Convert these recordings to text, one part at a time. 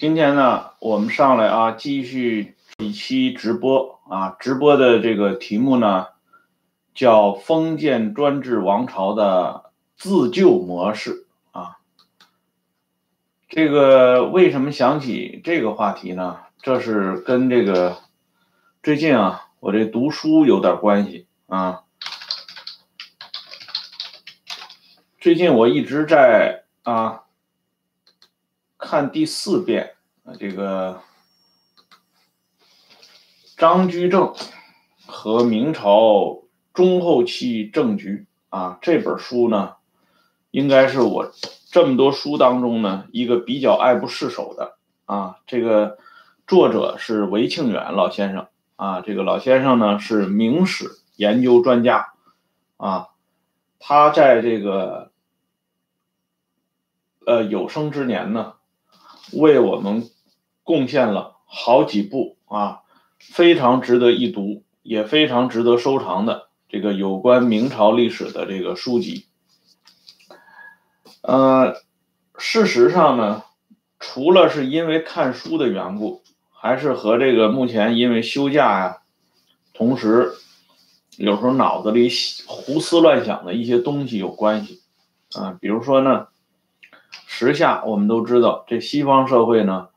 今天呢，我们上来啊，继续一期直播啊，直播的这个题目呢，叫封建专制王朝的自救模式啊。这个为什么想起这个话题呢？这是跟这个最近啊，我这读书有点关系啊。最近我一直在啊。看第四遍啊，这个张居正和明朝中后期政局啊，这本书呢，应该是我这么多书当中呢一个比较爱不释手的啊。这个作者是韦庆元老先生啊，这个老先生呢是明史研究专家啊，他在这个呃有生之年呢。为我们贡献了好几部啊，非常值得一读，也非常值得收藏的这个有关明朝历史的这个书籍。呃，事实上呢，除了是因为看书的缘故，还是和这个目前因为休假呀，同时有时候脑子里胡思乱想的一些东西有关系啊，比如说呢。时下我们都知道，这西方社会呢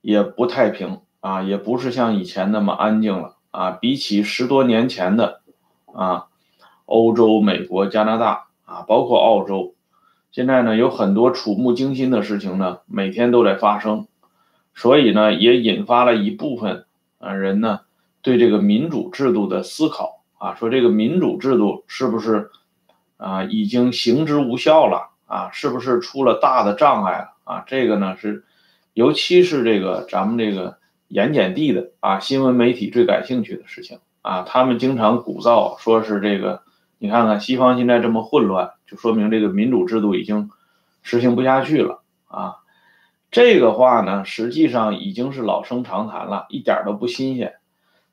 也不太平啊，也不是像以前那么安静了啊。比起十多年前的啊，欧洲、美国、加拿大啊，包括澳洲，现在呢有很多触目惊心的事情呢，每天都在发生，所以呢也引发了一部分啊人呢对这个民主制度的思考啊，说这个民主制度是不是啊已经行之无效了？啊，是不是出了大的障碍了啊？这个呢是，尤其是这个咱们这个盐碱地的啊，新闻媒体最感兴趣的事情啊。他们经常鼓噪说是这个，你看看西方现在这么混乱，就说明这个民主制度已经实行不下去了啊。这个话呢，实际上已经是老生常谈了，一点都不新鲜。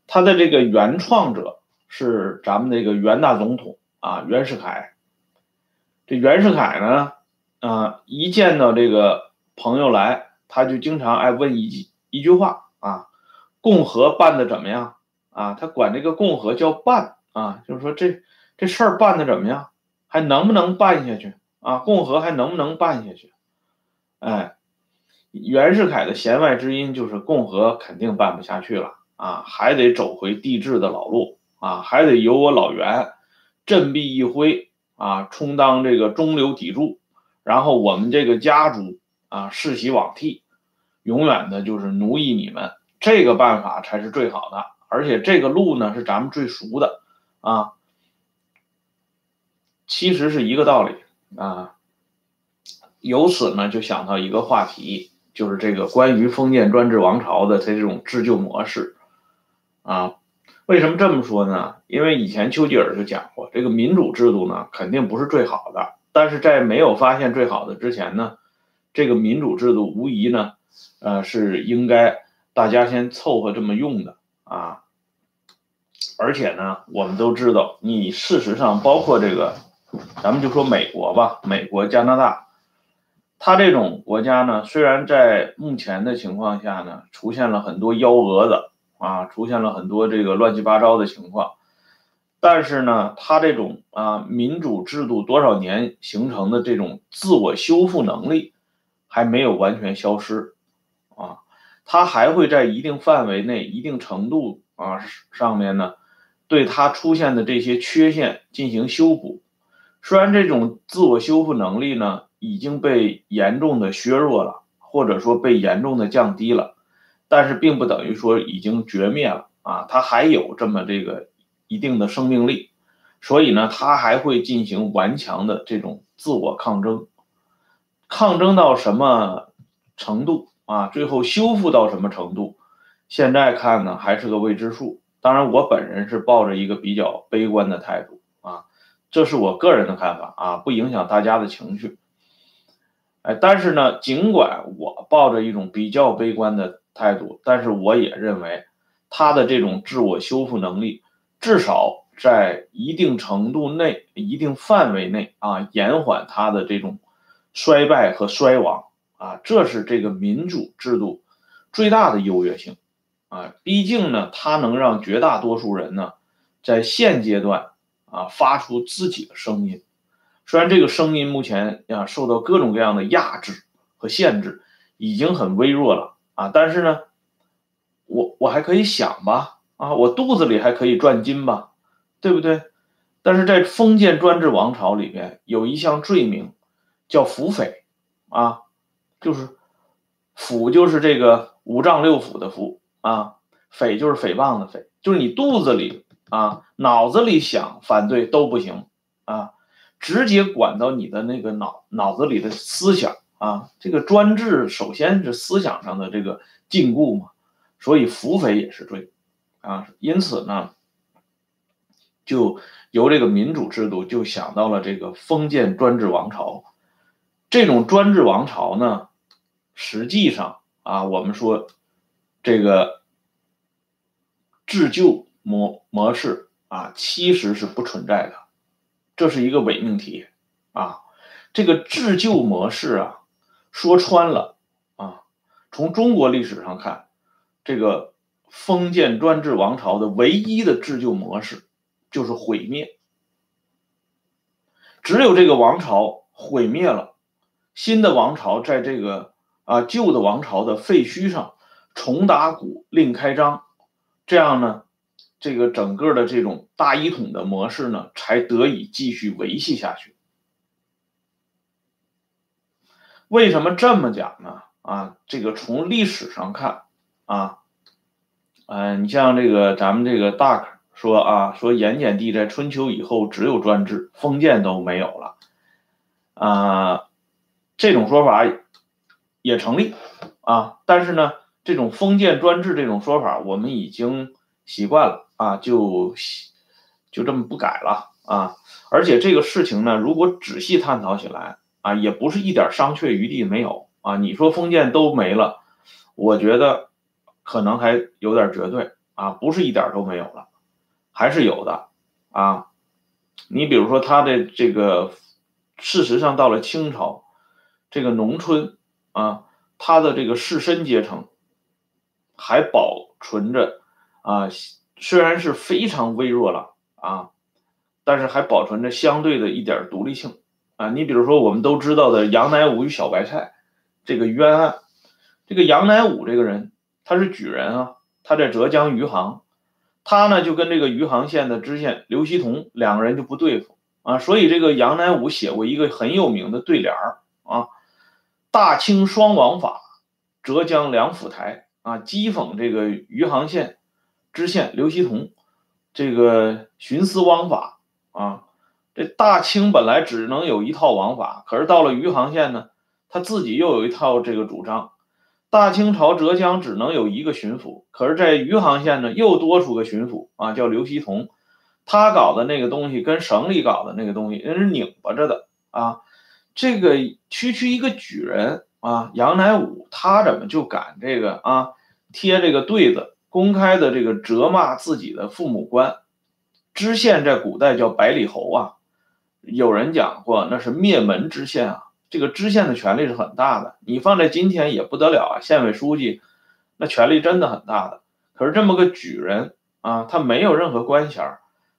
他的这个原创者是咱们这个袁大总统啊，袁世凯。这袁世凯呢，啊，一见到这个朋友来，他就经常爱问一句一句话啊：“共和办的怎么样？”啊，他管这个共和叫办啊，就是说这这事儿办的怎么样，还能不能办下去啊？共和还能不能办下去？哎，袁世凯的弦外之音就是共和肯定办不下去了啊，还得走回帝制的老路啊，还得由我老袁振臂一挥。啊，充当这个中流砥柱，然后我们这个家族啊世袭罔替，永远的就是奴役你们，这个办法才是最好的，而且这个路呢是咱们最熟的啊。其实是一个道理啊。由此呢就想到一个话题，就是这个关于封建专制王朝的它这种自救模式啊。为什么这么说呢？因为以前丘吉尔就讲过，这个民主制度呢，肯定不是最好的。但是在没有发现最好的之前呢，这个民主制度无疑呢，呃，是应该大家先凑合这么用的啊。而且呢，我们都知道，你事实上包括这个，咱们就说美国吧，美国、加拿大，它这种国家呢，虽然在目前的情况下呢，出现了很多幺蛾子。啊，出现了很多这个乱七八糟的情况，但是呢，它这种啊民主制度多少年形成的这种自我修复能力还没有完全消失，啊，它还会在一定范围内、一定程度啊上面呢，对它出现的这些缺陷进行修补。虽然这种自我修复能力呢已经被严重的削弱了，或者说被严重的降低了。但是并不等于说已经绝灭了啊，它还有这么这个一定的生命力，所以呢，它还会进行顽强的这种自我抗争，抗争到什么程度啊？最后修复到什么程度？现在看呢，还是个未知数。当然，我本人是抱着一个比较悲观的态度啊，这是我个人的看法啊，不影响大家的情绪。哎，但是呢，尽管我抱着一种比较悲观的。态度，但是我也认为，他的这种自我修复能力，至少在一定程度内、一定范围内啊，延缓他的这种衰败和衰亡啊，这是这个民主制度最大的优越性啊。毕竟呢，它能让绝大多数人呢，在现阶段啊发出自己的声音。虽然这个声音目前啊受到各种各样的压制和限制，已经很微弱了啊，但是呢，我我还可以想吧啊，我肚子里还可以赚金吧，对不对？但是在封建专制王朝里边有一项罪名，叫腐匪啊，就是腐就是这个五脏六腑的腐啊，匪就是诽谤的匪，就是你肚子里啊脑子里想反对都不行啊。直接管到你的那个脑脑子里的思想啊，这个专制首先是思想上的这个禁锢嘛，所以扶匪也是罪啊，因此呢，就由这个民主制度就想到了这个封建专制王朝，这种专制王朝呢，实际上啊，我们说这个治旧模模式啊，其实是不存在的。这是一个伪命题啊！这个治旧模式啊，说穿了啊，从中国历史上看，这个封建专制王朝的唯一的自救模式就是毁灭。只有这个王朝毁灭了，新的王朝在这个啊旧的王朝的废墟上重打鼓，另开张，这样呢？这个整个的这种大一统的模式呢，才得以继续维系下去。为什么这么讲呢？啊，这个从历史上看，啊，嗯，你像这个咱们这个大 k 说啊，说盐碱地在春秋以后只有专制，封建都没有了，啊，这种说法也成立啊。但是呢，这种封建专制这种说法，我们已经习惯了。啊，就就这么不改了啊！而且这个事情呢，如果仔细探讨起来啊，也不是一点商榷余地没有啊。你说封建都没了，我觉得可能还有点绝对啊，不是一点都没有了，还是有的啊。你比如说他的这个，事实上到了清朝，这个农村啊，他的这个士绅阶层还保存着啊。虽然是非常微弱了啊，但是还保存着相对的一点独立性啊。你比如说，我们都知道的杨乃武与小白菜这个冤案，这个杨乃武这个人他是举人啊，他在浙江余杭，他呢就跟这个余杭县的知县刘锡同两个人就不对付啊，所以这个杨乃武写过一个很有名的对联儿啊：“大清双王法，浙江两府台啊，讥讽这个余杭县。”知县刘锡同，这个徇私枉法啊！这大清本来只能有一套王法，可是到了余杭县呢，他自己又有一套这个主张。大清朝浙江只能有一个巡抚，可是在余杭县呢，又多出个巡抚啊，叫刘锡同。他搞的那个东西跟省里搞的那个东西那是拧巴着的啊！这个区区一个举人啊，杨乃武，他怎么就敢这个啊贴这个对子？公开的这个责骂自己的父母官，知县在古代叫百里侯啊。有人讲过那是灭门知县啊。这个知县的权力是很大的，你放在今天也不得了啊。县委书记那权力真的很大的。可是这么个举人啊，他没有任何官衔，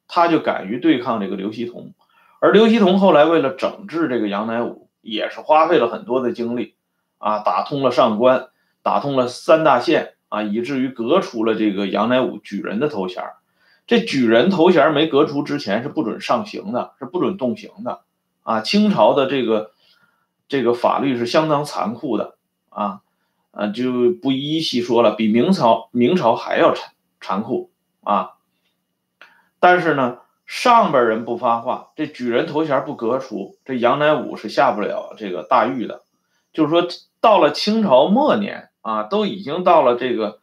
他就敢于对抗这个刘锡同。而刘锡同后来为了整治这个杨乃武，也是花费了很多的精力啊，打通了上官，打通了三大县。啊，以至于革除了这个杨乃武举人的头衔这举人头衔没革除之前是不准上刑的，是不准动刑的。啊，清朝的这个这个法律是相当残酷的啊，啊，就不一一细说了，比明朝明朝还要残残酷啊。但是呢，上边人不发话，这举人头衔不革除，这杨乃武是下不了这个大狱的。就是说，到了清朝末年。啊，都已经到了这个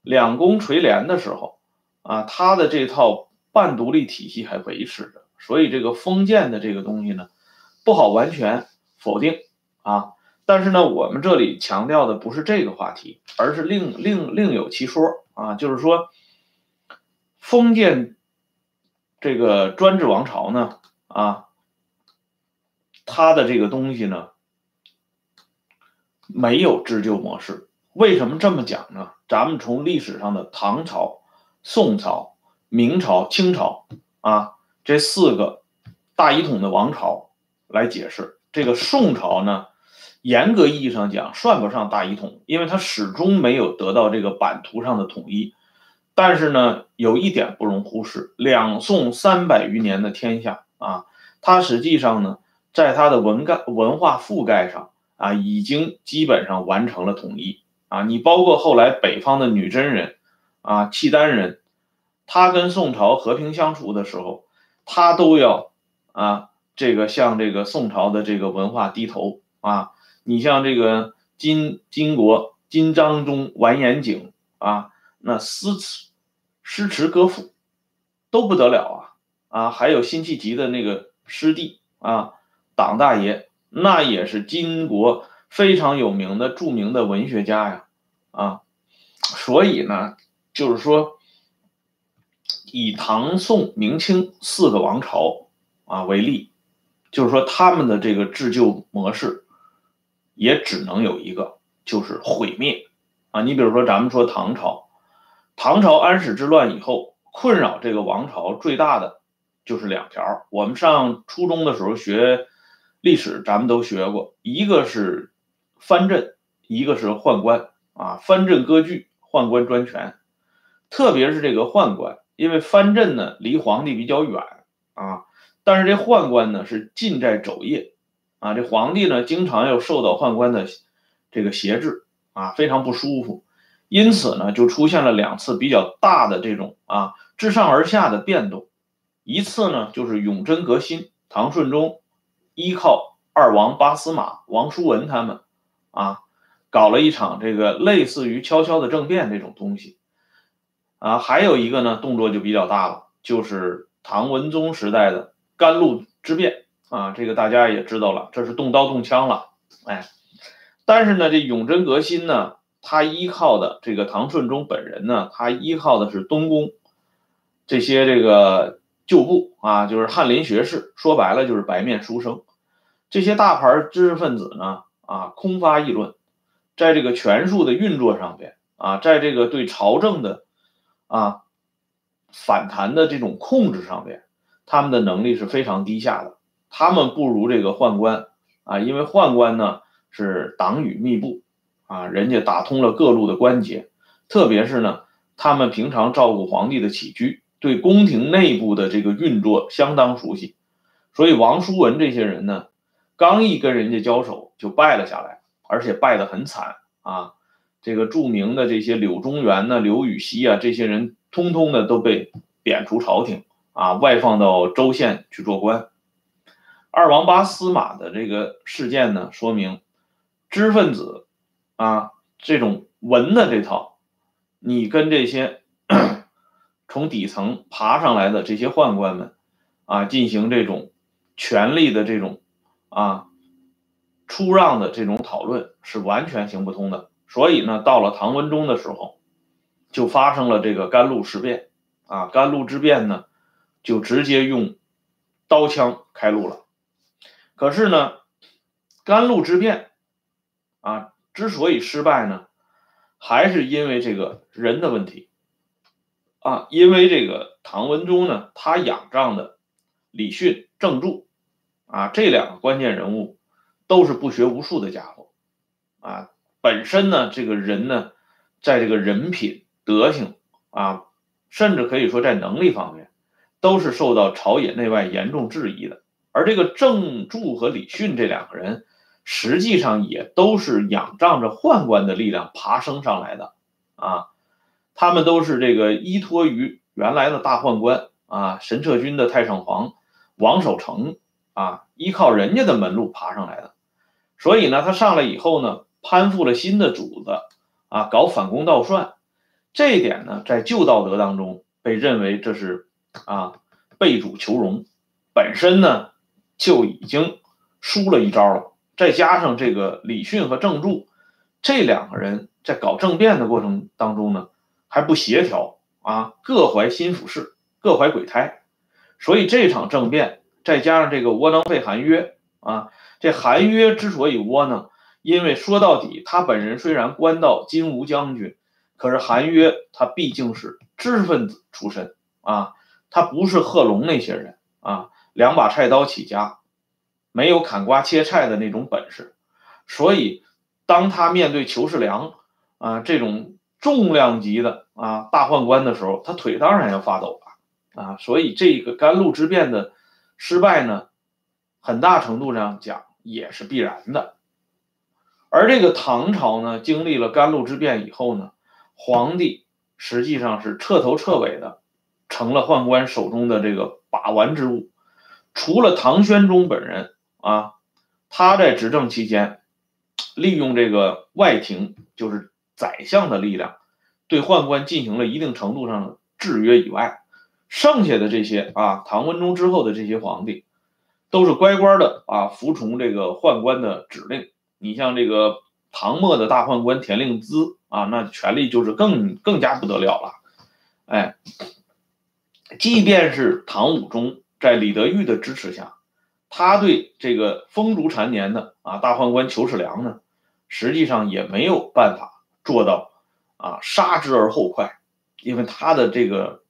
两宫垂帘的时候，啊，他的这套半独立体系还维持着，所以这个封建的这个东西呢，不好完全否定啊。但是呢，我们这里强调的不是这个话题，而是另另另有其说啊，就是说，封建这个专制王朝呢，啊，他的这个东西呢。没有置旧模式。为什么这么讲呢？咱们从历史上的唐朝、宋朝、明朝、清朝啊这四个大一统的王朝来解释。这个宋朝呢，严格意义上讲算不上大一统，因为它始终没有得到这个版图上的统一。但是呢，有一点不容忽视：两宋三百余年的天下啊，它实际上呢，在它的文盖文化覆盖上啊，已经基本上完成了统一啊。你包括后来北方的女真人啊、契丹人，他跟宋朝和平相处的时候，他都要啊，这个向这个宋朝的这个文化低头啊。你像这个金金国金章宗完颜景啊。那诗词、诗词歌赋都不得了啊啊！还有辛弃疾的那个师弟啊，党大爷，那也是金国非常有名的著名的文学家呀啊！所以呢，就是说，以唐宋明清四个王朝啊为例，就是说他们的这个治旧模式也只能有一个，就是毁灭啊！你比如说，咱们说唐朝。唐朝安史之乱以后，困扰这个王朝最大的就是两条。我们上初中的时候学历史，咱们都学过，一个是藩镇，一个是宦官啊。藩镇割据，宦官专权。特别是这个宦官，因为藩镇呢离皇帝比较远啊，但是这宦官呢是近在肘腋啊。这皇帝呢经常要受到宦官的这个挟制啊，非常不舒服。因此呢，就出现了两次比较大的这种啊自上而下的变动。一次呢，就是永贞革新，唐顺宗依靠二王八司马王叔文他们啊，搞了一场这个类似于悄悄的政变这种东西啊。还有一个呢，动作就比较大了，就是唐文宗时代的甘露之变啊。这个大家也知道了，这是动刀动枪了，哎。但是呢，这永贞革新呢。他依靠的这个唐顺宗本人呢，他依靠的是东宫这些这个旧部啊，就是翰林学士，说白了就是白面书生。这些大牌知识分子呢，啊，空发议论，在这个权术的运作上边啊，在这个对朝政的啊反弹的这种控制上面，他们的能力是非常低下的。他们不如这个宦官啊，因为宦官呢是党羽密布。啊，人家打通了各路的关节，特别是呢，他们平常照顾皇帝的起居，对宫廷内部的这个运作相当熟悉，所以王叔文这些人呢，刚一跟人家交手就败了下来，而且败得很惨啊。这个著名的这些柳宗元呢、刘禹锡啊，这些人通通的都被贬出朝廷啊，外放到州县去做官。二王八司马的这个事件呢，说明知识分子。啊，这种文的这套，你跟这些 从底层爬上来的这些宦官们啊，进行这种权力的这种啊出让的这种讨论是完全行不通的。所以呢，到了唐文宗的时候，就发生了这个甘露事变啊。甘露之变呢，就直接用刀枪开路了。可是呢，甘露之变啊。之所以失败呢，还是因为这个人的问题啊，因为这个唐文宗呢，他仰仗的李训、郑注啊这两个关键人物都是不学无术的家伙啊，本身呢，这个人呢，在这个人品、德行啊，甚至可以说在能力方面，都是受到朝野内外严重质疑的，而这个郑注和李训这两个人。实际上也都是仰仗着宦官的力量爬升上来的，啊，他们都是这个依托于原来的大宦官啊，神策军的太上皇王守成啊，依靠人家的门路爬上来的，所以呢，他上来以后呢，攀附了新的主子啊，搞反攻倒算，这一点呢，在旧道德当中被认为这是啊背主求荣，本身呢就已经输了一招了。再加上这个李训和郑注这两个人在搞政变的过程当中呢，还不协调啊，各怀心腹事，各怀鬼胎，所以这场政变再加上这个窝囊废韩约啊，这韩约之所以窝囊，因为说到底，他本人虽然官到金吾将军，可是韩约他毕竟是知识分子出身啊，他不是贺龙那些人啊，两把菜刀起家，没有砍瓜切菜的那种本事，所以当他面对裘世良啊这种重量级的啊大宦官的时候，他腿当然要发抖了啊，所以这个甘露之变的失败呢，很大程度上讲也是必然的。而这个唐朝呢，经历了甘露之变以后呢，皇帝实际上是彻头彻尾的成了宦官手中的这个把玩之物。除了唐玄宗本人啊，他在执政期间利用这个外廷，就是宰相的力量，对宦官进行了一定程度上的制约以外，剩下的这些啊，唐文宗之后的这些皇帝，都是乖乖的啊，服从这个宦官的指令。你像这个唐末的大宦官田令孜啊，那权力就是更更加不得了了。哎，即便是唐武宗在李德裕的支持下，他对这个风烛残年的啊大宦官裘世良呢，实际上也没有办法做到啊杀之而后快，因为他的这个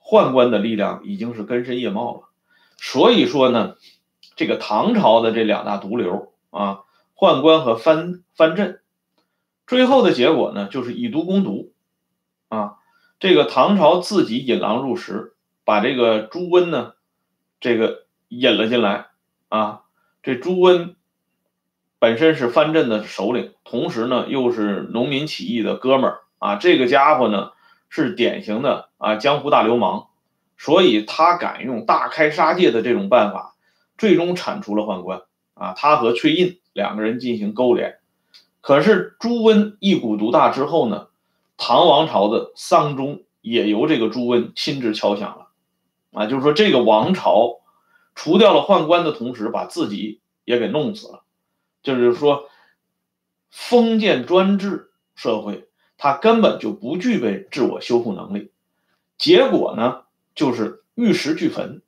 宦官的力量已经是根深叶茂了。所以说呢，这个唐朝的这两大毒瘤。啊，宦官和藩藩镇，最后的结果呢，就是以毒攻毒。啊，这个唐朝自己引狼入室，把这个朱温呢，这个引了进来。啊，这朱温本身是藩镇的首领，同时呢又是农民起义的哥们儿。啊，这个家伙呢是典型的啊江湖大流氓，所以他敢用大开杀戒的这种办法，最终铲除了宦官。啊，他和崔胤两个人进行勾连，可是朱温一股独大之后呢，唐王朝的丧钟也由这个朱温亲自敲响了。啊，就是说这个王朝除掉了宦官的同时，把自己也给弄死了。就是说，封建专制社会，它根本就不具备自我修复能力，结果呢，就是玉石俱焚，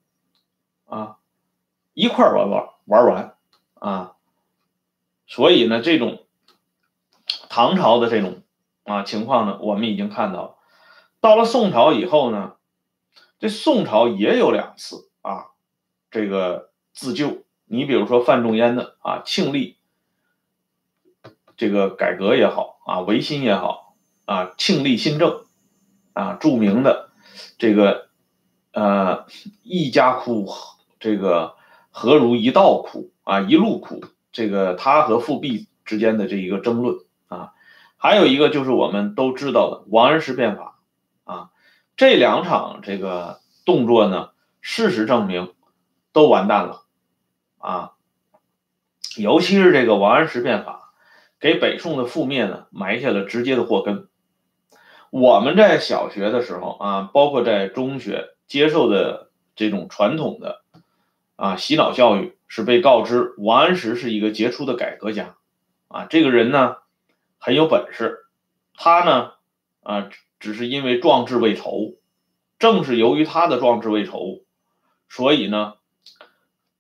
啊，一块玩玩玩完。啊，所以呢，这种唐朝的这种啊情况呢，我们已经看到了。到了宋朝以后呢，这宋朝也有两次啊，这个自救。你比如说范仲淹的啊庆历这个改革也好啊，维新也好啊，庆历新政啊，著名的这个呃一家哭，这个何如一道苦。啊，一路苦，这个他和富弼之间的这一个争论啊，还有一个就是我们都知道的王安石变法啊，这两场这个动作呢，事实证明都完蛋了啊，尤其是这个王安石变法，给北宋的覆灭呢埋下了直接的祸根。我们在小学的时候啊，包括在中学接受的这种传统的啊洗脑教育。是被告知王安石是一个杰出的改革家，啊，这个人呢很有本事，他呢啊只是因为壮志未酬，正是由于他的壮志未酬，所以呢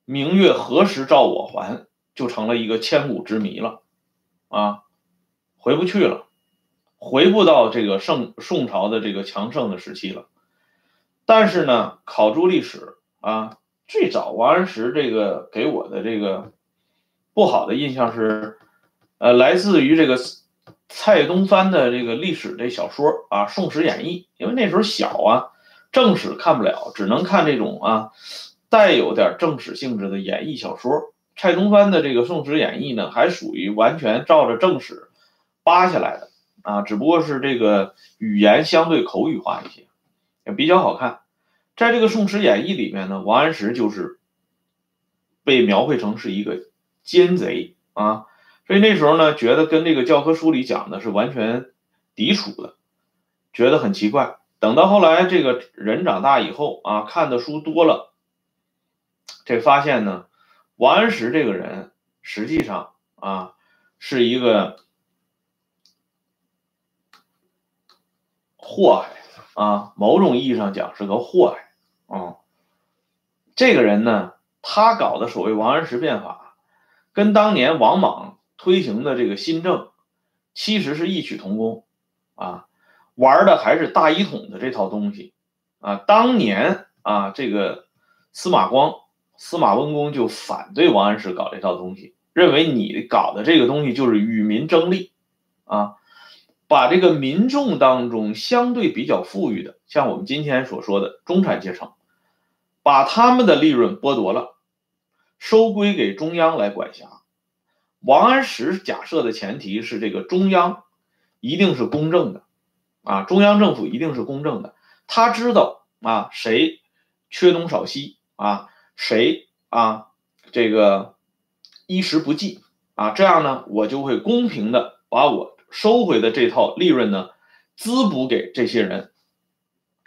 明月何时照我还就成了一个千古之谜了，啊，回不去了，回不到这个盛宋朝的这个强盛的时期了，但是呢考诸历史啊。最早王安石这个给我的这个不好的印象是，呃，来自于这个蔡东藩的这个历史这小说啊，《宋史演义》。因为那时候小啊，正史看不了，只能看这种啊带有点正史性质的演义小说。蔡东藩的这个《宋史演义》呢，还属于完全照着正史扒下来的啊，只不过是这个语言相对口语化一些，也比较好看。在这个《宋史演义》里面呢，王安石就是被描绘成是一个奸贼啊，所以那时候呢，觉得跟这个教科书里讲的是完全抵触的，觉得很奇怪。等到后来这个人长大以后啊，看的书多了，这发现呢，王安石这个人实际上啊是一个祸害啊，某种意义上讲是个祸害。哦，这个人呢，他搞的所谓王安石变法，跟当年王莽推行的这个新政，其实是异曲同工啊，玩的还是大一统的这套东西啊。当年啊，这个司马光、司马温公就反对王安石搞这套东西，认为你搞的这个东西就是与民争利啊，把这个民众当中相对比较富裕的，像我们今天所说的中产阶层，把他们的利润剥夺了。收归给中央来管辖。王安石假设的前提是，这个中央一定是公正的，啊，中央政府一定是公正的。他知道啊，谁缺东少西啊，谁啊这个衣食不济啊，这样呢，我就会公平的把我收回的这套利润呢滋补给这些人。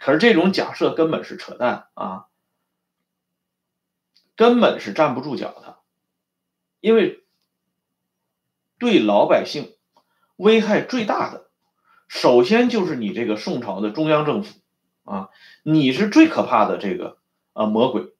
可是这种假设根本是扯淡啊。根本是站不住脚的，因为对老百姓危害最大的，首先就是你这个宋朝的中央政府啊，你是最可怕的这个啊魔鬼，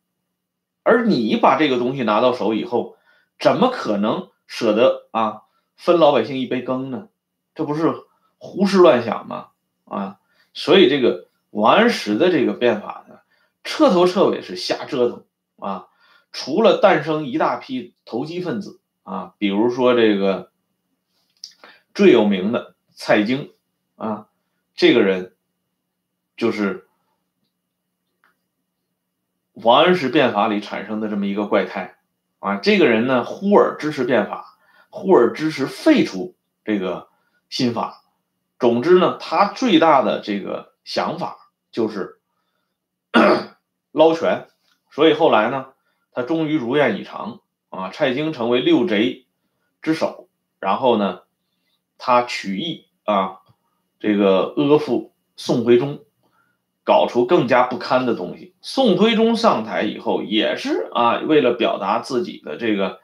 而你把这个东西拿到手以后，怎么可能舍得啊分老百姓一杯羹呢？这不是胡思乱想吗？啊，所以这个王安石的这个变法呢，彻头彻尾是瞎折腾啊。除了诞生一大批投机分子啊，比如说这个最有名的蔡京啊，这个人就是王安石变法里产生的这么一个怪胎啊。这个人呢，忽而支持变法，忽而支持废除这个新法。总之呢，他最大的这个想法就是 捞权，所以后来呢。他终于如愿以偿啊！蔡京成为六贼之首，然后呢，他取义啊，这个阿附宋徽宗，搞出更加不堪的东西。宋徽宗上台以后，也是啊，为了表达自己的这个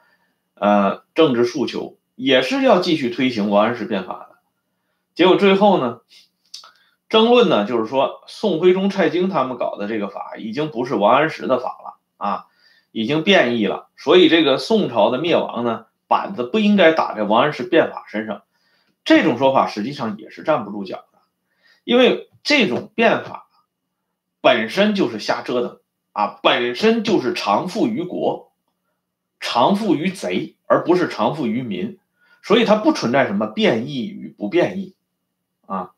呃政治诉求，也是要继续推行王安石变法的。结果最后呢，争论呢，就是说宋徽宗、蔡京他们搞的这个法，已经不是王安石的法了啊。已经变异了，所以这个宋朝的灭亡呢，板子不应该打在王安石变法身上。这种说法实际上也是站不住脚的，因为这种变法本身就是瞎折腾啊，本身就是偿付于国，偿付于贼，而不是偿付于民，所以它不存在什么变异与不变异啊，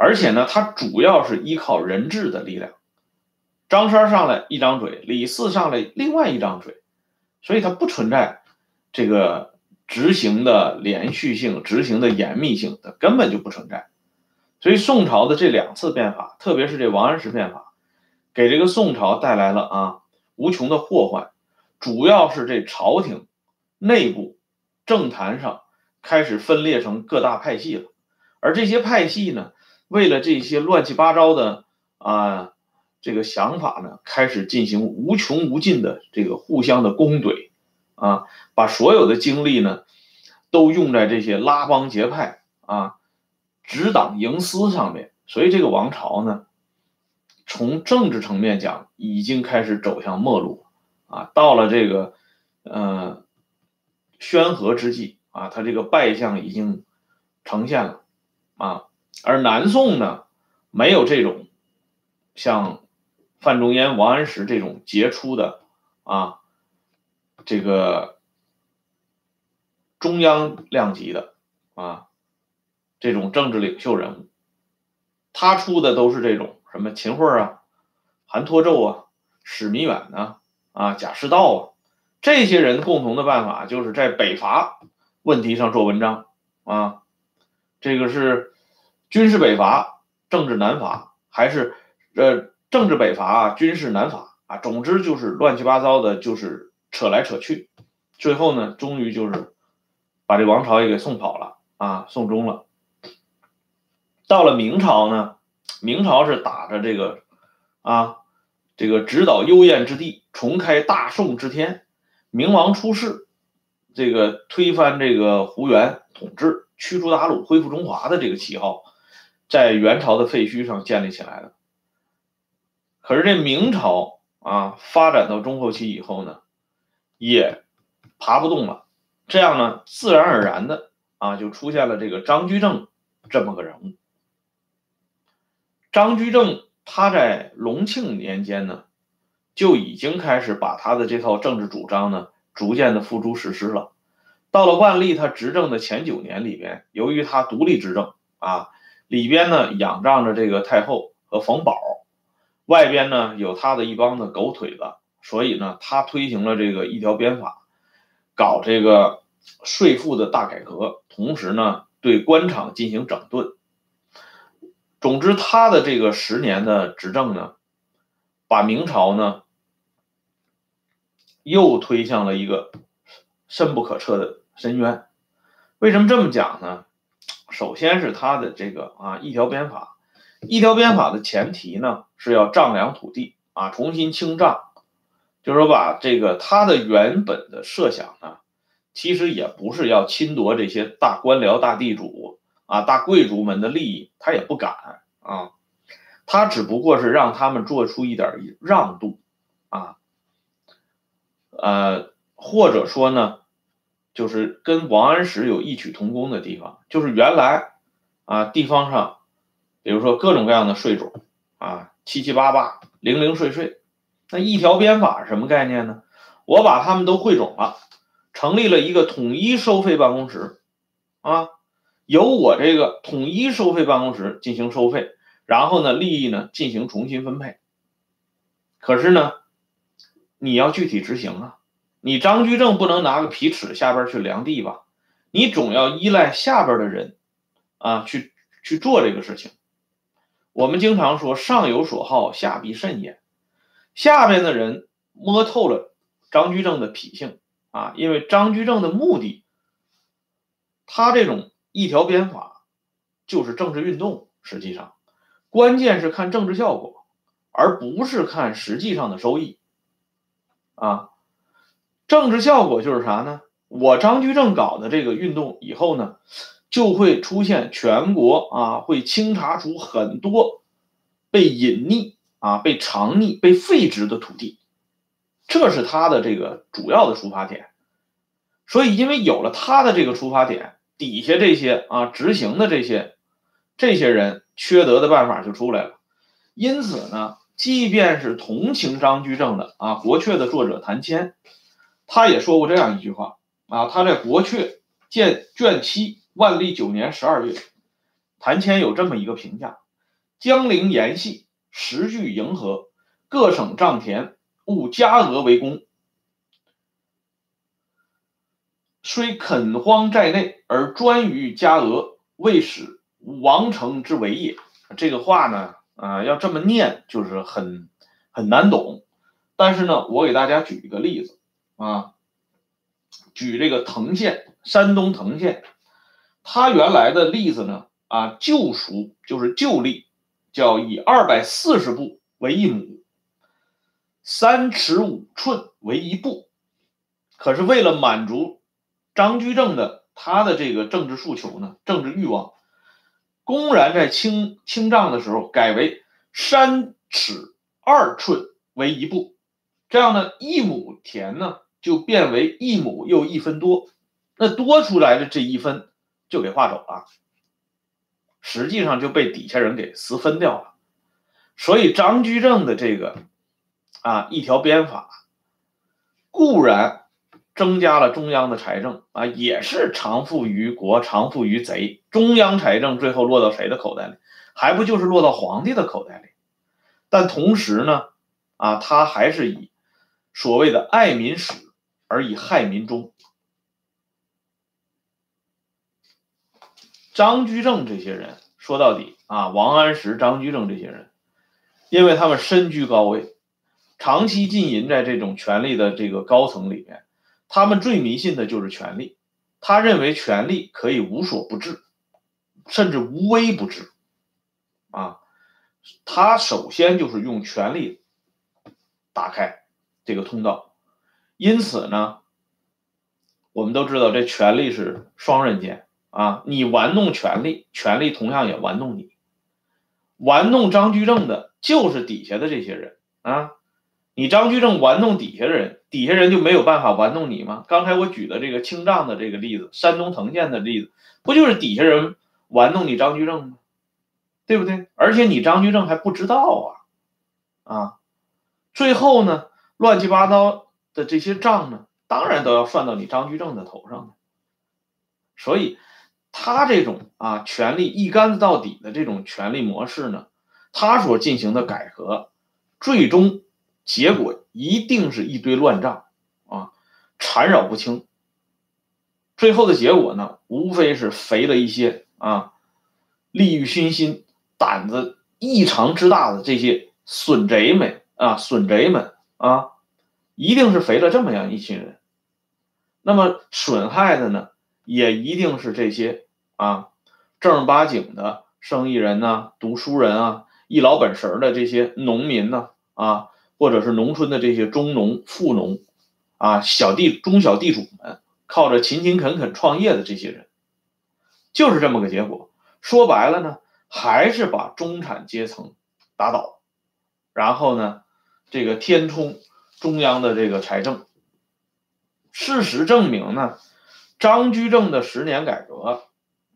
而且呢，它主要是依靠人质的力量。张三上来一张嘴，李四上来另外一张嘴，所以它不存在这个执行的连续性、执行的严密性，它根本就不存在。所以宋朝的这两次变法，特别是这王安石变法，给这个宋朝带来了啊无穷的祸患。主要是这朝廷内部政坛上开始分裂成各大派系了，而这些派系呢，为了这些乱七八糟的啊。这个想法呢，开始进行无穷无尽的这个互相的攻怼，啊，把所有的精力呢，都用在这些拉帮结派啊、执党营私上面。所以这个王朝呢，从政治层面讲，已经开始走向末路，啊，到了这个呃宣和之际啊，他这个败相已经呈现了，啊，而南宋呢，没有这种像。范仲淹、王安石这种杰出的啊，这个中央量级的啊，这种政治领袖人物，他出的都是这种什么秦桧啊、韩托胄啊、史弥远呢啊、贾似道啊，这些人共同的办法就是在北伐问题上做文章啊，这个是军事北伐、政治南伐，还是呃？政治北伐，军事南伐啊，总之就是乱七八糟的，就是扯来扯去，最后呢，终于就是把这王朝也给送跑了啊，送终了。到了明朝呢，明朝是打着这个啊，这个直捣幽燕之地，重开大宋之天，明王出世，这个推翻这个胡元统治，驱逐鞑虏，恢复中华的这个旗号，在元朝的废墟上建立起来的。可是这明朝啊，发展到中后期以后呢，也爬不动了这样呢，自然而然的啊，就出现了这个张居正这么个人物。张居正他在隆庆年间呢，就已经开始把他的这套政治主张呢，逐渐的付诸实施了。到了万历他执政的前九年里边，由于他独立执政啊，里边呢仰仗着这个太后和冯保，外边呢有他的一帮的狗腿子，所以呢，他推行了这个一条鞭法，搞这个税赋的大改革，同时呢，对官场进行整顿。总之，他的这个十年的执政呢，把明朝呢又推向了一个深不可测的深渊。为什么这么讲呢？首先是他的这个啊一条鞭法，一条鞭法的前提呢是要丈量土地啊，重新清账，就是说把这个他的原本的设想呢，其实也不是要侵夺这些大官僚、大地主。啊，大贵族们的利益，他也不敢啊，他只不过是让他们做出一点让渡，啊，呃，或者说呢，就是跟王安石有异曲同工的地方，就是原来啊，地方上，比如说各种各样的税种啊，七七八八，零零碎碎，那一条鞭法什么概念呢？我把他们都汇总了，成立了一个统一收费办公室，啊。由我这个统一收费办公室进行收费，然后呢，利益呢进行重新分配。可是呢，你要具体执行啊，你张居正不能拿个皮尺下边去量地吧？你总要依赖下边的人啊，去去做这个事情。我们经常说上有所好，下必甚焉。下边的人摸透了张居正的脾性啊，因为张居正的目的，他这种。一条鞭法就是政治运动，实际上关键是看政治效果，而不是看实际上的收益。啊，政治效果就是啥呢？我张居正搞的这个运动以后呢，就会出现全国啊会清查出很多被隐匿啊、被藏匿、被废止的土地，这是他的这个主要的出发点。所以，因为有了他的这个出发点。底下这些啊，执行的这些这些人缺德的办法就出来了。因此呢，即便是同情张居正的啊，《国阙》的作者谭谦，他也说过这样一句话啊，他在《国阙》卷卷七万历九年十二月，谭谦有这么一个评价：江陵盐系，时具迎合，各省丈田务加额为公。虽垦荒在内，而专于加额，未使王城之为也。这个话呢，啊，要这么念就是很很难懂。但是呢，我给大家举一个例子啊，举这个滕县，山东滕县，它原来的例子呢，啊，旧俗就是旧例，叫以二百四十步为一亩，三尺五寸为一步。可是为了满足张居正的他的这个政治诉求呢，政治欲望，公然在清清账的时候改为三尺二寸为一步，这样呢，一亩田呢就变为一亩又一分多，那多出来的这一分就给划走了，实际上就被底下人给私分掉了，所以张居正的这个啊一条鞭法，固然。增加了中央的财政啊，也是偿付于国，偿付于贼。中央财政最后落到谁的口袋里？还不就是落到皇帝的口袋里？但同时呢，啊，他还是以所谓的爱民使而以害民终。张居正这些人说到底啊，王安石、张居正这些人，因为他们身居高位，长期浸淫在这种权力的这个高层里面。他们最迷信的就是权力，他认为权力可以无所不至，甚至无微不至，啊，他首先就是用权力打开这个通道，因此呢，我们都知道这权力是双刃剑啊，你玩弄权力，权力同样也玩弄你，玩弄张居正的就是底下的这些人啊。你张居正玩弄底下的人，底下人就没有办法玩弄你吗？刚才我举的这个清藏的这个例子，山东滕县的例子，不就是底下人玩弄你张居正吗？对不对？而且你张居正还不知道啊，啊，最后呢，乱七八糟的这些账呢，当然都要算到你张居正的头上。所以，他这种啊权力一竿子到底的这种权力模式呢，他所进行的改革，最终结果一定是一堆乱账啊，缠绕不清。最后的结果呢，无非是肥了一些啊，利欲熏心、胆子异常之大的这些损贼们啊，损贼们啊，一定是肥了这么样一群人。那么损害的呢？也一定是这些啊，正儿八经的生意人呐、读书人啊、一老本神的这些农民呢啊，或者是农村的这些中农、富农啊、小地中小地主们，靠着勤勤恳恳创业的这些人，就是这么个结果。说白了呢，还是把中产阶层打倒，然后呢，这个填充中央的这个财政。事实证明呢。张居正的十年改革，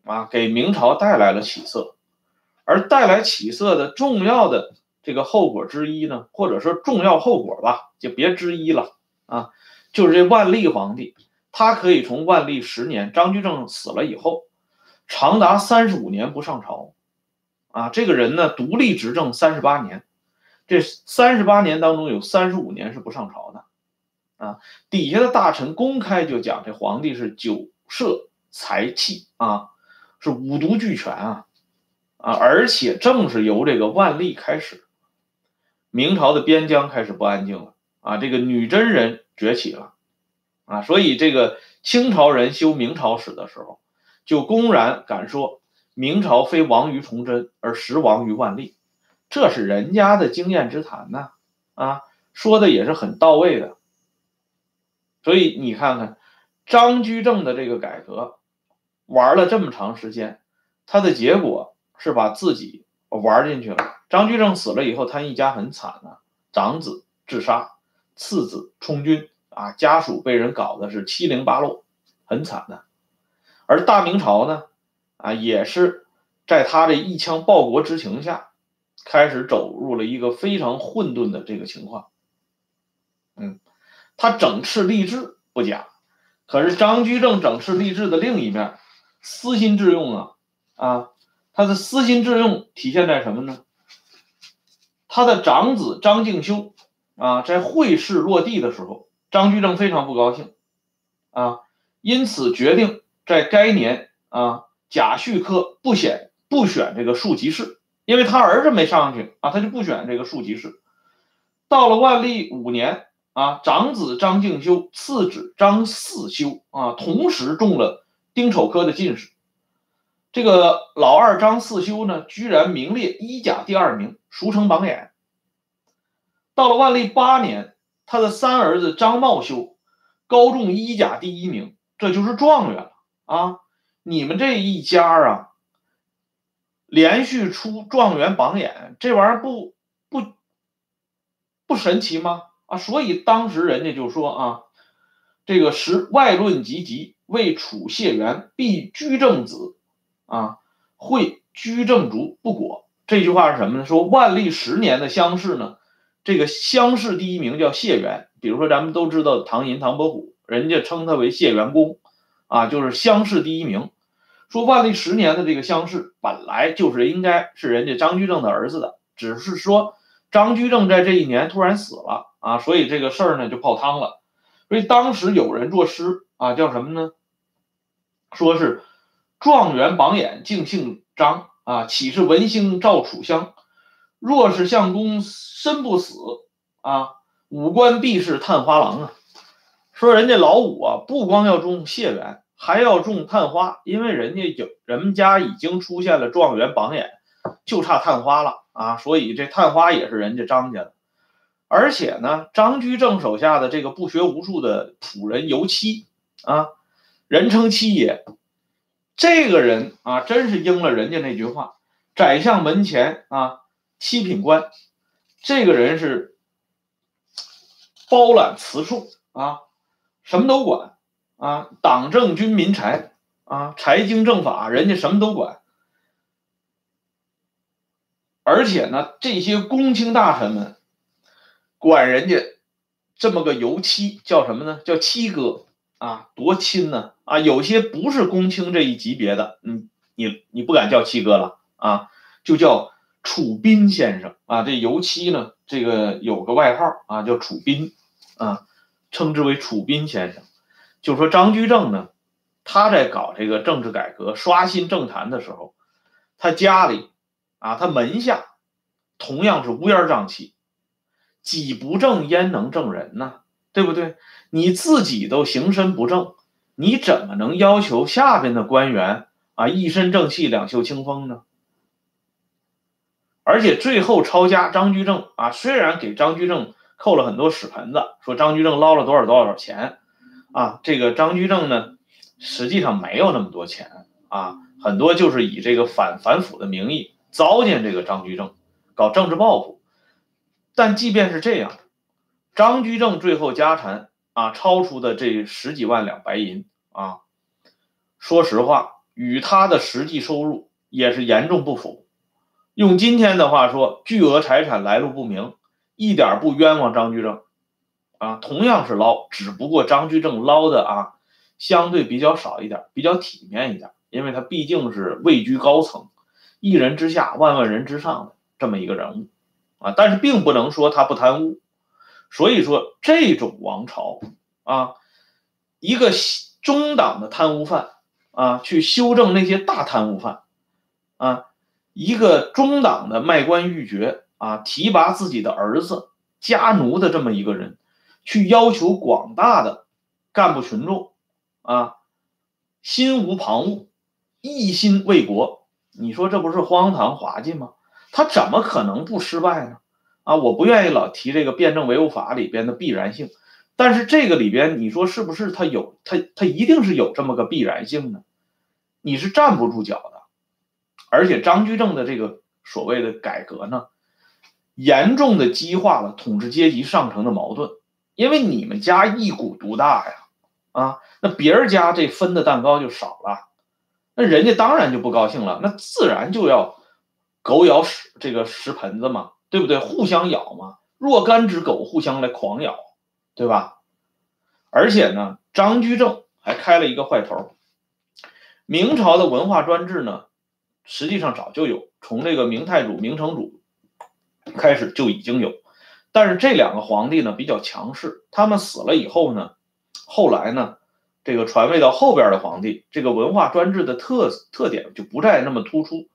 啊，给明朝带来了起色，而带来起色的重要的这个后果之一呢，或者说重要后果吧，就别之一了啊，就是这万历皇帝，他可以从万历十年张居正死了以后，长达三十五年不上朝，啊，这个人呢独立执政三十八年，这三十八年当中有三十五年是不上朝的。啊，底下的大臣公开就讲，这皇帝是酒色财气啊，是五毒俱全啊，啊，而且正是由这个万历开始，明朝的边疆开始不安静了啊，这个女真人崛起了啊，所以这个清朝人修明朝史的时候，就公然敢说明朝非亡于崇祯，而实亡于万历，这是人家的经验之谈呐，啊，说的也是很到位的。所以你看看，张居正的这个改革玩了这么长时间，他的结果是把自己玩进去了。张居正死了以后，他一家很惨呐，长子自杀，次子充军啊，家属被人搞的是七零八落，很惨的。而大明朝呢，啊，也是在他这一腔报国之情下，开始走入了一个非常混沌的这个情况，嗯。他整饬吏治不假，可是张居正整饬吏治的另一面，私心致用啊啊！他的私心致用体现在什么呢？他的长子张敬修啊，在会试落地的时候，张居正非常不高兴啊，因此决定在该年啊甲戌科不选不选这个庶吉士，因为他儿子没上去啊，他就不选这个庶吉士。到了万历五年。啊，长子张敬修，次子张四修啊，同时中了丁丑科的进士。这个老二张四修呢，居然名列一甲第二名，俗称榜眼。到了万历八年，他的三儿子张茂修高中一甲第一名，这就是状元了啊！你们这一家啊，连续出状元榜眼，这玩意儿不不不神奇吗？啊，所以当时人家就说啊，这个时外论及极，为楚谢元必居正子，啊，会居正卒不果。这句话是什么呢？说万历十年的乡试呢，这个乡试第一名叫谢元。比如说咱们都知道唐寅、唐伯虎，人家称他为谢元公，啊，就是乡试第一名。说万历十年的这个乡试本来就是应该是人家张居正的儿子的，只是说张居正在这一年突然死了。啊，所以这个事儿呢就泡汤了。所以当时有人作诗啊，叫什么呢？说是状元榜眼竟姓张啊，岂是文星照楚乡？若是相公身不死啊，五官必是探花郎啊。说人家老五啊，不光要中谢元，还要中探花，因为人家有人们家已经出现了状元榜眼，就差探花了啊。所以这探花也是人家张家的。而且呢，张居正手下的这个不学无术的仆人尤七啊，人称七爷，这个人啊，真是应了人家那句话：“宰相门前啊，七品官。”这个人是包揽慈术啊，什么都管啊，党政军民财啊，财经政法，人家什么都管。而且呢，这些公卿大臣们管人家这么个油漆，叫什么呢？叫七哥啊，多亲呢啊！有些不是公卿这一级别的，你你你不敢叫七哥了啊，就叫楚斌先生啊。这油漆呢，这个有个外号啊，叫楚斌啊，称之为楚斌先生。就说张居正呢，他在搞这个政治改革、刷新政坛的时候，他家里。啊，他门下同样是乌烟瘴气，己不正焉能正人呢？对不对？你自己都行身不正，你怎么能要求下边的官员啊一身正气、两袖清风呢？而且最后抄家张居正啊，虽然给张居正扣了很多屎盆子，说张居正捞了多少多少钱啊，这个张居正呢，实际上没有那么多钱啊，很多就是以这个反反腐的名义。糟践这个张居正，搞政治报复，但即便是这样，张居正最后家产啊超出的这十几万两白银啊，说实话，与他的实际收入也是严重不符。用今天的话说，巨额财产来路不明，一点不冤枉张居正啊。同样是捞，只不过张居正捞的啊相对比较少一点，比较体面一点，因为他毕竟是位居高层。一人之下，万万人之上的这么一个人物，啊，但是并不能说他不贪污。所以说，这种王朝啊，一个中党的贪污犯啊，去修正那些大贪污犯啊，一个中党的卖官鬻爵啊，提拔自己的儿子家奴的这么一个人，去要求广大的干部群众啊，心无旁骛，一心为国。你说这不是荒唐滑稽吗？他怎么可能不失败呢？啊，我不愿意老提这个辩证唯物法里边的必然性，但是这个里边你说是不是他有他他一定是有这么个必然性呢？你是站不住脚的。而且张居正的这个所谓的改革呢，严重的激化了统治阶级上层的矛盾，因为你们家一股独大呀，啊，那别人家这分的蛋糕就少了。那人家当然就不高兴了，那自然就要狗咬屎这个屎盆子嘛，对不对？互相咬嘛，若干只狗互相来狂咬，对吧？而且呢，张居正还开了一个坏头。明朝的文化专制呢，实际上早就有，从这个明太祖、明成祖开始就已经有，但是这两个皇帝呢比较强势，他们死了以后呢，后来呢。这个传位到后边的皇帝，这个文化专制的特特点就不再那么突出。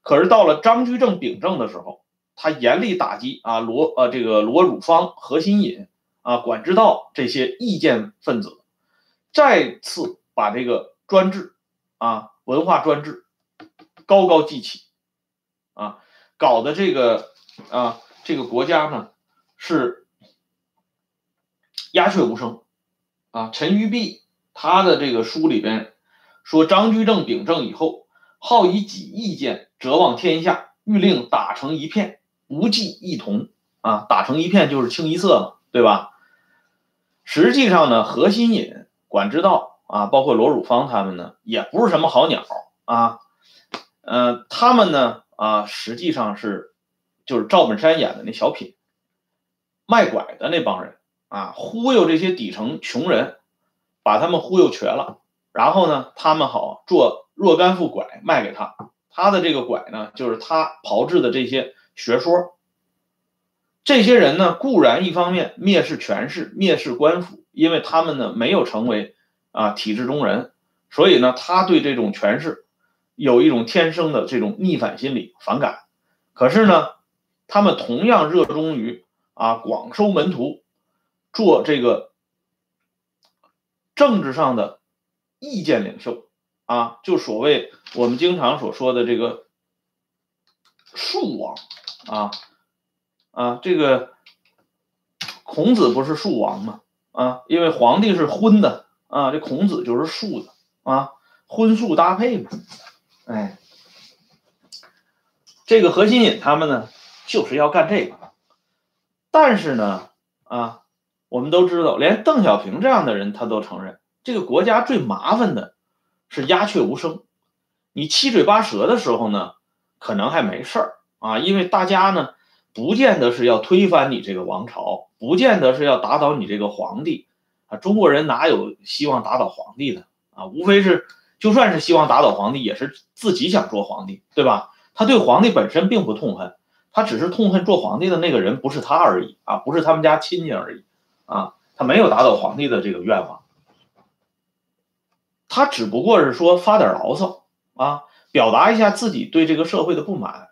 可是到了张居正秉政的时候，他严厉打击啊罗呃这个罗汝芳、何新隐啊管之道这些意见分子，再次把这个专制啊文化专制高高记起啊，搞得这个啊这个国家呢是鸦雀无声啊，陈玉璧。他的这个书里边说，张居正秉政以后，好以己意见折望天下，欲令打成一片，不计一同啊，打成一片就是清一色嘛，对吧？实际上呢，何新隐、管之道啊，包括罗汝芳他们呢，也不是什么好鸟啊，嗯，他们呢啊，实际上是就是赵本山演的那小品，卖拐的那帮人啊，忽悠这些底层穷人。把他们忽悠瘸了，然后呢，他们好做若干副拐卖给他。他的这个拐呢，就是他炮制的这些学说。这些人呢，固然一方面蔑视权势、蔑视官府，因为他们呢没有成为啊体制中人，所以呢，他对这种权势有一种天生的这种逆反心理、反感。可是呢，他们同样热衷于啊广收门徒，做这个。政治上的意见领袖啊，就所谓我们经常所说的这个树王啊啊，这个孔子不是树王吗？啊，因为皇帝是荤的啊，这孔子就是素的啊，荤素搭配嘛。哎，这个何新隐他们呢，就是要干这个，但是呢啊。我们都知道，连邓小平这样的人他都承认，这个国家最麻烦的是鸦雀无声。你七嘴八舌的时候呢，可能还没事儿啊，因为大家呢不见得是要推翻你这个王朝，不见得是要打倒你这个皇帝啊。中国人哪有希望打倒皇帝的啊？无非是就算是希望打倒皇帝，也是自己想做皇帝，对吧？他对皇帝本身并不痛恨，他只是痛恨做皇帝的那个人不是他而已啊，不是他们家亲戚而已。啊，他没有打倒皇帝的这个愿望，他只不过是说发点牢骚啊，表达一下自己对这个社会的不满。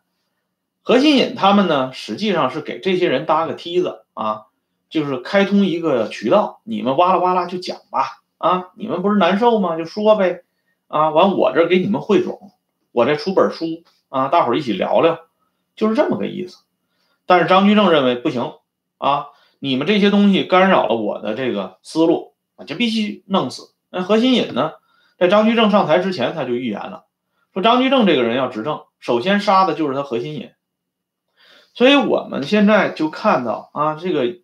何新隐他们呢，实际上是给这些人搭个梯子啊，就是开通一个渠道，你们哇啦哇啦就讲吧啊，你们不是难受吗？就说呗啊，完我这给你们汇总，我这出本书啊，大伙儿一起聊聊，就是这么个意思。但是张居正认为不行啊。你们这些东西干扰了我的这个思路啊，就必须弄死。那何新隐呢，在张居正上台之前，他就预言了，说张居正这个人要执政，首先杀的就是他何新隐。所以我们现在就看到啊，这个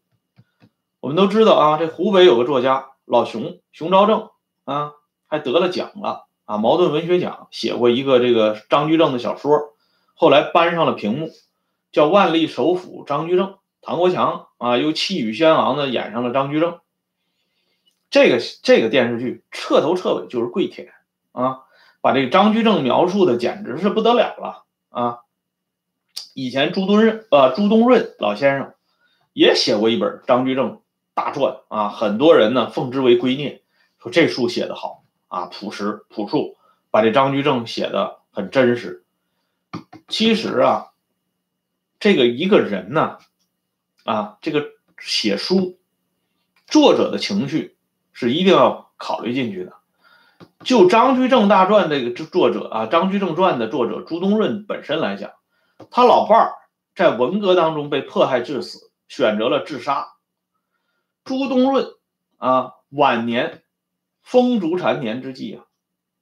我们都知道啊，这湖北有个作家老熊熊昭正啊，还得了奖了啊，茅盾文学奖，写过一个这个张居正的小说，后来搬上了屏幕，叫《万历首辅张居正》。唐国强啊，又气宇轩昂的演上了张居正，这个这个电视剧彻头彻尾就是跪舔啊，把这个张居正描述的简直是不得了了啊！以前朱敦润呃朱东润老先生也写过一本张居正大传啊，很多人呢奉之为圭臬，说这书写的好啊，朴实朴素，把这张居正写的很真实。其实啊，这个一个人呢。啊，这个写书作者的情绪是一定要考虑进去的。就《张居正大传》这个作者啊，《张居正传》的作者朱东润本身来讲，他老伴儿在文革当中被迫害致死，选择了自杀。朱东润啊，晚年风烛残年之际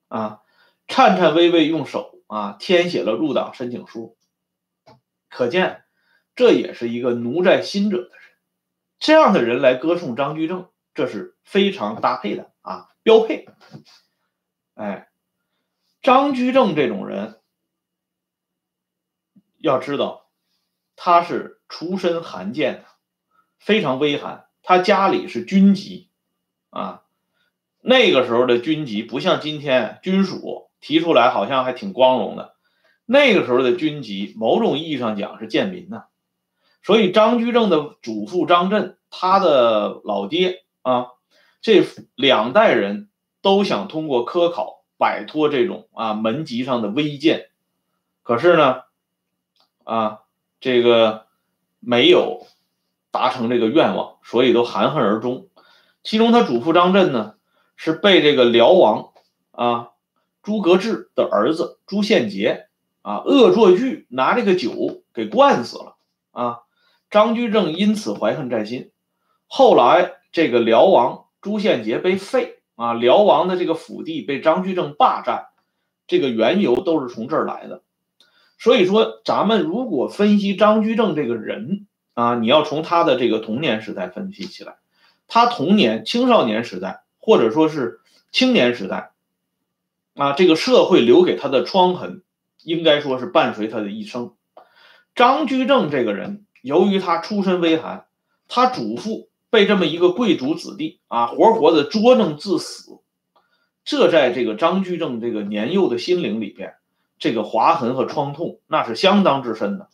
啊，啊，颤颤巍巍用手啊填写了入党申请书，可见。这也是一个奴在心者的人，这样的人来歌颂张居正，这是非常搭配的啊，标配。哎，张居正这种人，要知道他是出身寒贱的，非常微寒。他家里是军籍啊，那个时候的军籍不像今天军属提出来好像还挺光荣的，那个时候的军籍，某种意义上讲是贱民呐。所以张居正的祖父张震，他的老爹啊，这两代人都想通过科考摆脱这种啊门籍上的微贱，可是呢，啊这个没有达成这个愿望，所以都含恨而终。其中他祖父张震呢，是被这个辽王啊朱格志的儿子朱宪杰啊恶作剧拿这个酒给灌死了啊。张居正因此怀恨在心，后来这个辽王朱宪杰被废啊，辽王的这个府地被张居正霸占，这个缘由都是从这儿来的。所以说，咱们如果分析张居正这个人啊，你要从他的这个童年时代分析起来，他童年、青少年时代或者说是青年时代啊，这个社会留给他的疮痕，应该说是伴随他的一生。张居正这个人。由于他出身微寒，他祖父被这么一个贵族子弟啊，活活的捉弄致死，这在这个张居正这个年幼的心灵里边，这个划痕和创痛那是相当之深的。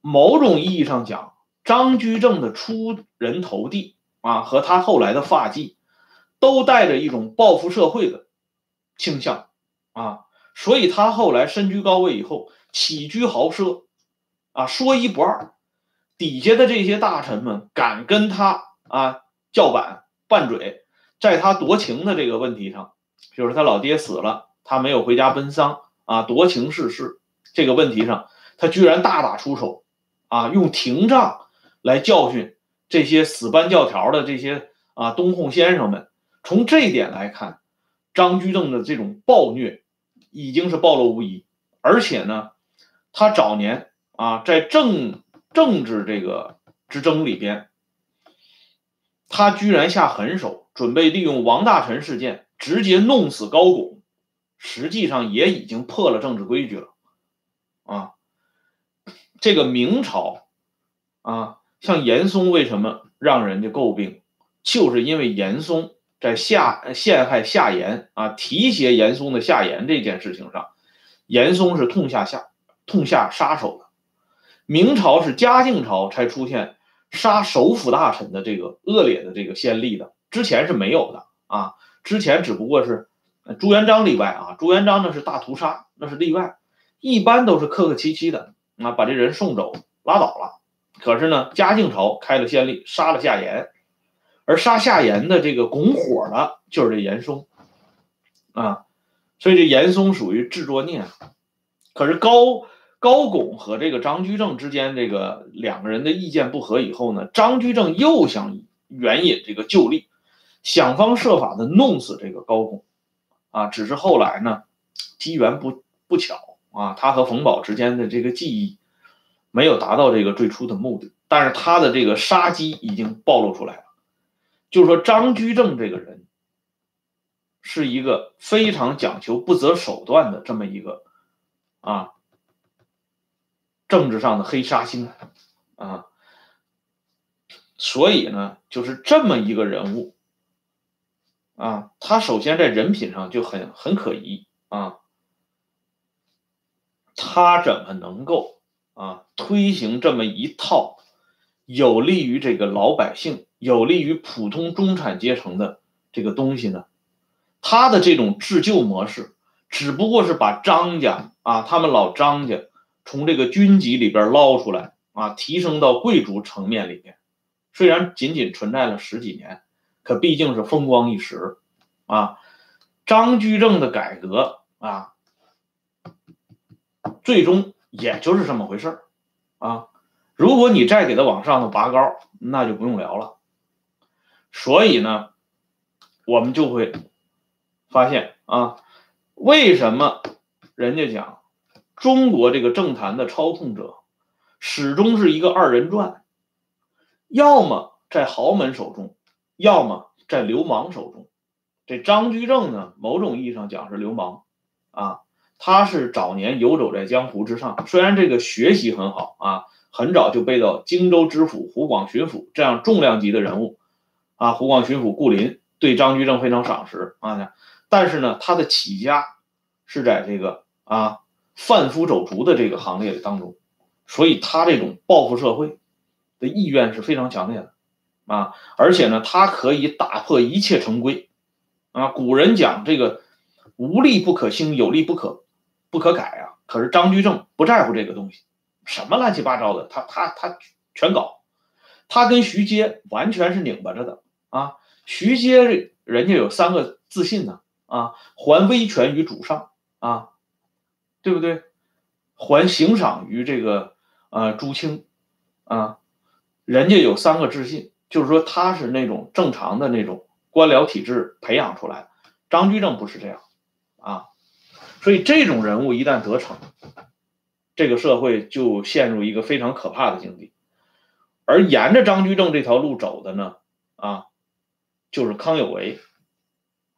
某种意义上讲，张居正的出人头地啊，和他后来的发迹，都带着一种报复社会的倾向啊，所以他后来身居高位以后，起居豪奢。啊，说一不二，底下的这些大臣们敢跟他啊叫板拌嘴，在他夺情的这个问题上，就是他老爹死了，他没有回家奔丧啊，夺情逝世这个问题上，他居然大打出手，啊，用廷杖来教训这些死搬教条的这些啊东控先生们。从这一点来看，张居正的这种暴虐已经是暴露无遗，而且呢，他早年。啊，在政政治这个之争里边，他居然下狠手，准备利用王大臣事件直接弄死高拱，实际上也已经破了政治规矩了啊！这个明朝啊，像严嵩为什么让人家诟病，就是因为严嵩在下陷害夏言啊，提携严嵩的夏言这件事情上，严嵩是痛下下痛下杀手的。明朝是嘉靖朝才出现。杀首辅大臣的这个恶劣的这个先例的，之前是没有的啊。之前只不过是朱元璋例外啊，朱元璋那是大屠杀，那是例外，一般都是客客气气的啊，把这人送走拉倒了。可是呢，嘉靖朝开了先例，杀了夏言，而杀夏言的这个拱火的就是这严嵩啊，所以这严嵩属于制作孽。可是高。高拱和这个张居正之间这个两个人的意见不合以后呢，张居正又想援引这个旧例，想方设法的弄死这个高拱，啊，只是后来呢，机缘不不巧啊，他和冯保之间的这个记忆没有达到这个最初的目的，但是他的这个杀机已经暴露出来了，就是说张居正这个人是一个非常讲求不择手段的这么一个啊。政治上的黑杀星啊，所以呢，就是这么一个人物啊，他首先在人品上就很很可疑啊，他怎么能够啊推行这么一套有利于这个老百姓、有利于普通中产阶层的这个东西呢？他的这种自救模式，只不过是把张家啊，他们老张家。从这个军籍里边捞出来啊，提升到贵族层面里面，虽然仅仅存在了十几年，可毕竟是风光一时啊。张居正的改革啊，最终也就是这么回事啊。如果你再给他往上头拔高，那就不用聊了。所以呢，我们就会发现啊，为什么人家讲？中国这个政坛的操控者，始终是一个二人转，要么在豪门手中，要么在流氓手中。这张居正呢，某种意义上讲是流氓，啊，他是早年游走在江湖之上，虽然这个学习很好啊，很早就背到荆州知府湖广巡抚这样重量级的人物，啊，湖广巡抚顾林对张居正非常赏识啊，但是呢，他的起家是在这个啊。贩夫走卒的这个行列当中，所以他这种报复社会的意愿是非常强烈的啊！而且呢，他可以打破一切成规啊！古人讲这个无利不可兴，有利不可不可改啊！可是张居正不在乎这个东西，什么乱七八糟的，他他他全搞。他跟徐阶完全是拧巴着的啊！徐阶人家有三个自信呢啊，还威权于主上啊。对不对？还行赏于这个呃朱清，啊，人家有三个自信，就是说他是那种正常的那种官僚体制培养出来的。张居正不是这样，啊，所以这种人物一旦得逞，这个社会就陷入一个非常可怕的境地。而沿着张居正这条路走的呢，啊，就是康有为。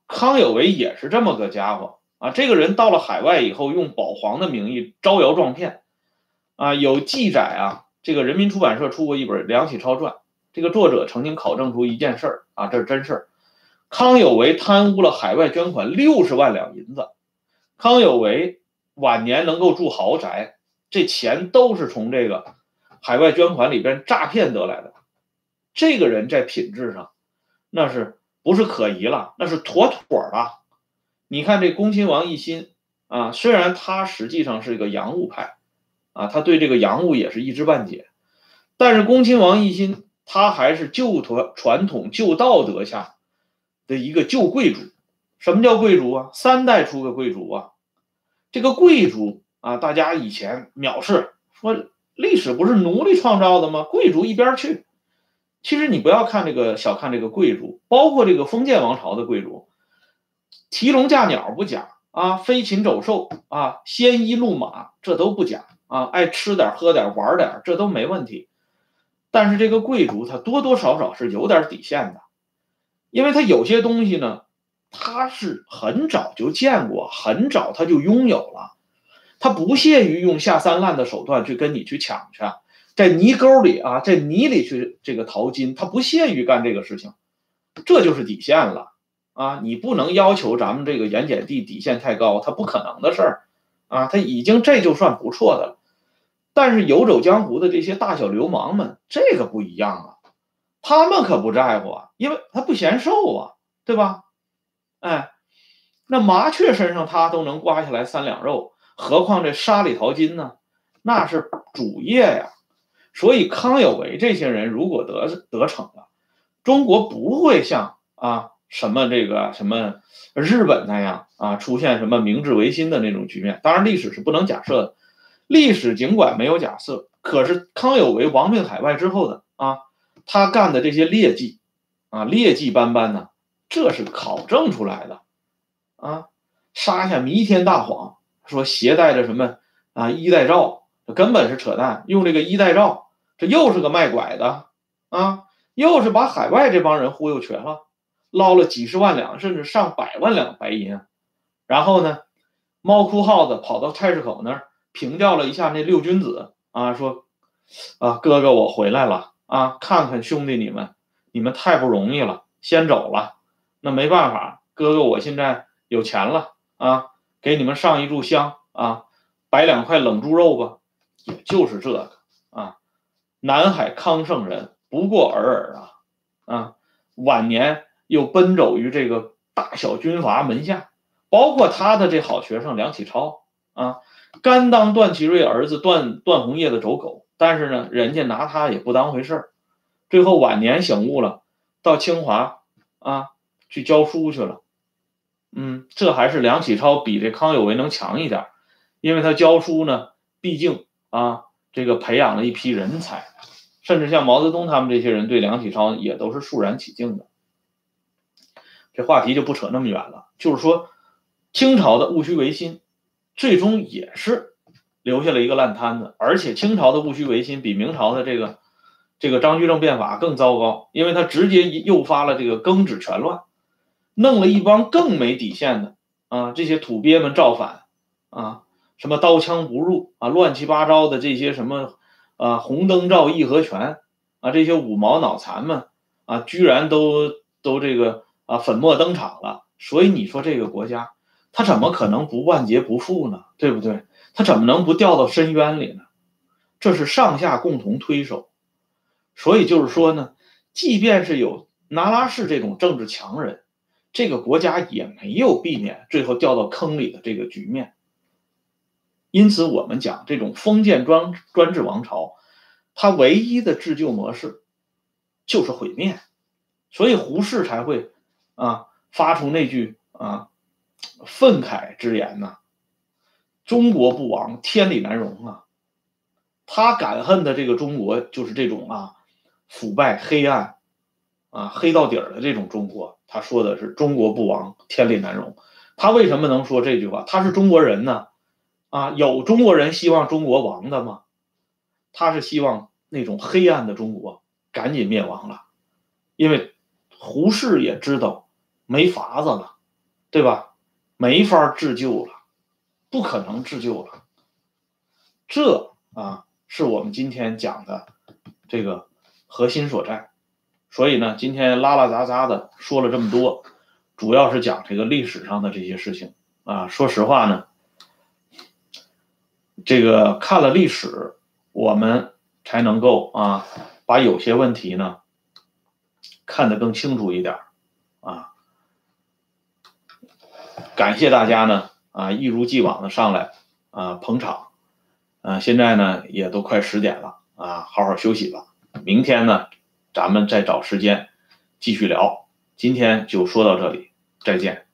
康有为也是这么个家伙。啊，这个人到了海外以后，用保皇的名义招摇撞骗，啊，有记载啊。这个人民出版社出过一本《梁启超传》，这个作者曾经考证出一件事儿啊，这是真事儿。康有为贪污了海外捐款六十万两银子，康有为晚年能够住豪宅，这钱都是从这个海外捐款里边诈骗得来的。这个人在品质上，那是不是可疑了？那是妥妥的。你看这恭亲王奕欣啊，虽然他实际上是一个洋务派，啊，他对这个洋务也是一知半解，但是恭亲王奕欣他还是旧传传统旧道德下的一个旧贵族。什么叫贵族啊？三代出个贵族啊！这个贵族啊，大家以前藐视，说历史不是奴隶创造的吗？贵族一边去。其实你不要看这个小看这个贵族，包括这个封建王朝的贵族。提笼架鸟不假啊，飞禽走兽啊，鲜衣怒马这都不假啊，爱吃点喝点玩点这都没问题。但是这个贵族他多多少少是有点底线的因为他有些东西呢，他是很早就见过，很早他就拥有了，他不屑于用下三滥的手段去跟你去抢去，在泥沟里啊，在泥里去这个淘金，他不屑于干这个事情，这就是底线了啊！你不能要求咱们这个盐碱地底线太高，他不可能的事儿啊！他已经这就算不错的了，但是游走江湖的这些大小流氓们，这个不一样啊。他们可不在乎啊，因为他不嫌瘦啊，对吧？哎，那麻雀身上他都能刮下来三两肉，何况这沙里淘金呢？那是主业呀。所以康有为这些人如果得得逞了，中国不会像啊什么这个什么日本那样啊出现什么明治维新的那种局面。当然，历史是不能假设的，历史尽管没有假设，可是康有为亡命海外之后的啊。他干的这些劣迹，啊，劣迹斑斑呢，这是考证出来的，啊，撒下弥天大谎，说携带着什么啊衣带诏，这根本是扯淡，用这个衣带诏，这又是个卖拐的，啊，又是把海外这帮人忽悠瘸了，捞了几十万两甚至上百万两白银，然后呢，猫哭耗子跑到菜市口那儿凭吊了一下那六君子，啊，说，啊，哥哥我回来了。啊，看看兄弟你们，你们太不容易了，先走了，那没办法，哥哥我现在有钱了啊，给你们上一炷香啊，摆两块冷猪肉吧，也就是这个啊，南海康圣人不过尔尔啊啊，晚年又奔走于这个大小军阀门下，包括他的这好学生梁启超啊，甘当段祺瑞儿子段段宏业的走狗。但是呢，人家拿他也不当回事儿，最后晚年醒悟了，到清华啊去教书去了。嗯，这还是梁启超比这康有为能强一点，因为他教书呢，毕竟啊这个培养了一批人才，甚至像毛泽东他们这些人对梁启超也都是肃然起敬的。这话题就不扯那么远了，就是说清朝的戊戌维新，最终也是。留下了一个烂摊子，而且清朝的戊戌维新比明朝的这个这个张居正变法更糟糕，因为他直接诱发了这个庚子全乱，弄了一帮更没底线的啊这些土鳖们造反啊，什么刀枪不入啊，乱七八糟的这些什么啊红灯照义和拳啊这些五毛脑残们啊，居然都都这个啊粉墨登场了，所以你说这个国家他怎么可能不万劫不复呢？对不对？他怎么能不掉到深渊里呢？这是上下共同推手，所以就是说呢，即便是有拿拉氏这种政治强人，这个国家也没有避免最后掉到坑里的这个局面。因此，我们讲这种封建专专制王朝，它唯一的自救模式就是毁灭，所以胡适才会啊发出那句啊愤慨之言呢。中国不亡，天理难容啊！他感恨的这个中国，就是这种啊腐败、黑暗啊黑到底儿的这种中国。他说的是“中国不亡，天理难容”。他为什么能说这句话？他是中国人呢？啊，有中国人希望中国亡的吗？他是希望那种黑暗的中国赶紧灭亡了，因为胡适也知道没法子了，对吧？没法自救了。不可能自救了，这啊是我们今天讲的这个核心所在。所以呢，今天拉拉杂杂的说了这么多，主要是讲这个历史上的这些事情啊。说实话呢，这个看了历史，我们才能够啊把有些问题呢看得更清楚一点啊。感谢大家呢。啊，一如既往的上来啊捧场，啊，现在呢也都快十点了啊，好好休息吧。明天呢，咱们再找时间继续聊。今天就说到这里，再见。